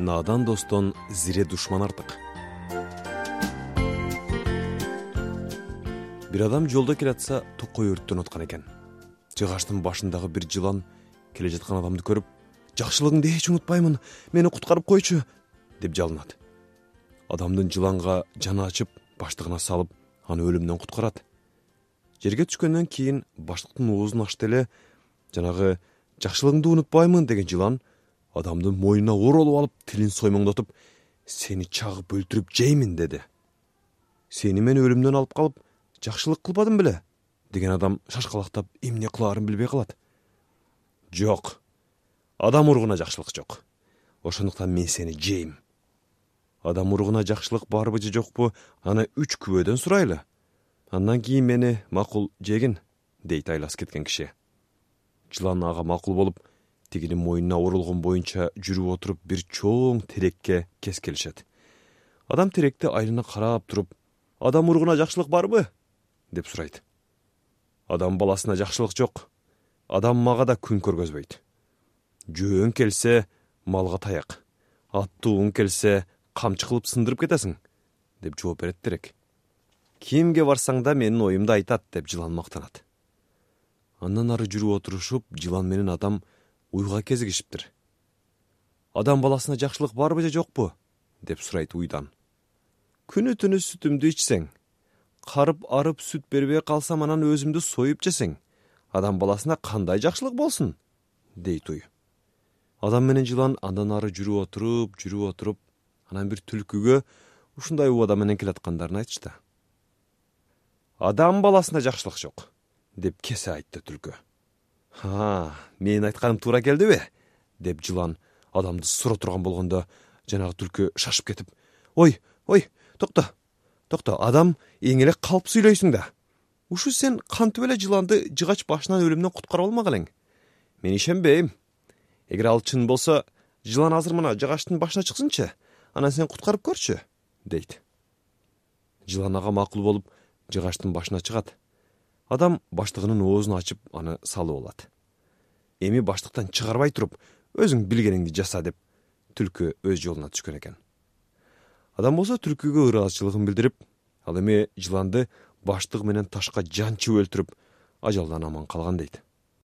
наадан достон зире душман артык. Бир адам жолдо келатса токой өрттөнүп аткан экен. Жыгачтын башындагы бир жылан келе жаткан адамды көрүп жакшылыгыңды эч унутпаймын мени куткарып койчу! деп жалынат. Адамдын жыланга жаны ачып баштыгына салып аны өлүмдөн куткарат. Жерге түшкөндөн кийин баштыктын оозун ачты эле жанагы жакшылыгыңды унутпаймын деген жылан адамдын мойнуна оролуп алып тилин соймоңдотуп сени чагып өлтүрүп жеймин деди. Сени мен өлүмдөн алып калып жакшылык кылбадым беле деген адам шашкалактап эмне кылаарын билбей калат. Жок адам уругуна жакшылык жок. Ошондуктан мен сени жейм. Адам уругуна жакшылык барбы же жокпу аны үч күбөдөн сурайлы. Андан кийин мени макул жегин дейт айласы кеткен киши. Жылан ага макул болуп тигинин мойнуна оролгон боюнча жүрүп отуруп бир чоң терекке кескелишет адам теректи айлана карап туруп адам уругуна жакшылык барбы? деп сурайт. Адам баласына жакшылык жок. Адам мага да күн көргөзбөйт. Жөөң келсе малга таяк аттууң келсе камчы кылып сындырып кетесиң деп жооп берет терек кимге барсаң да менин оюмду айтат деп жылан мактанат андан ары жүрүп отурушуп жылан менен адам уйга кезигишиптир. Адам баласына жакшылык барбы же жокпу? Деп сурайт уйдан. Күнү түнү сүтүмдү ичсең карып арып сүт бербей калсам анан өзүмдү союп жесең адам баласына кандай жакшылык болсун? Дейт уй. Адам менен жылан андан ары жүрүп отуруп жүрүп отуруп анан бир түлкүгө ушундай убада менен келаткандарын айтышты. Адам баласына жакшылык жок деп кесе айтты түлкү менин айтканым туура келдиби деп жылан адамды сура турган болгондо жанагы түлкү шашып кетип ой ой токто токто адам эң эле калп сүйлөйсүң да. Ушу сен кантип эле жыланды жыгач башынан өлүмдөн куткарып алмак элең? Мен ишенбейм. Эгер ал чын болсо жылан азыр мына жыгачтын башына чыксынчы анан сен куткарып көрчү дейт. Жылан ага макул болуп жыгачтын башына чыгат адам баштыгынын оозун ачып аны салып алат. Эми баштыктан чыгарбай туруп өзүң билгениңди жаса деп түлкү өз жолуна түшкөн экен. Адам болсо түлкүгө ыраазычылыгын билдирип ал эми жыланды баштыгы менен ташка жанчып өлтүрүп ажалдан аман калган дейт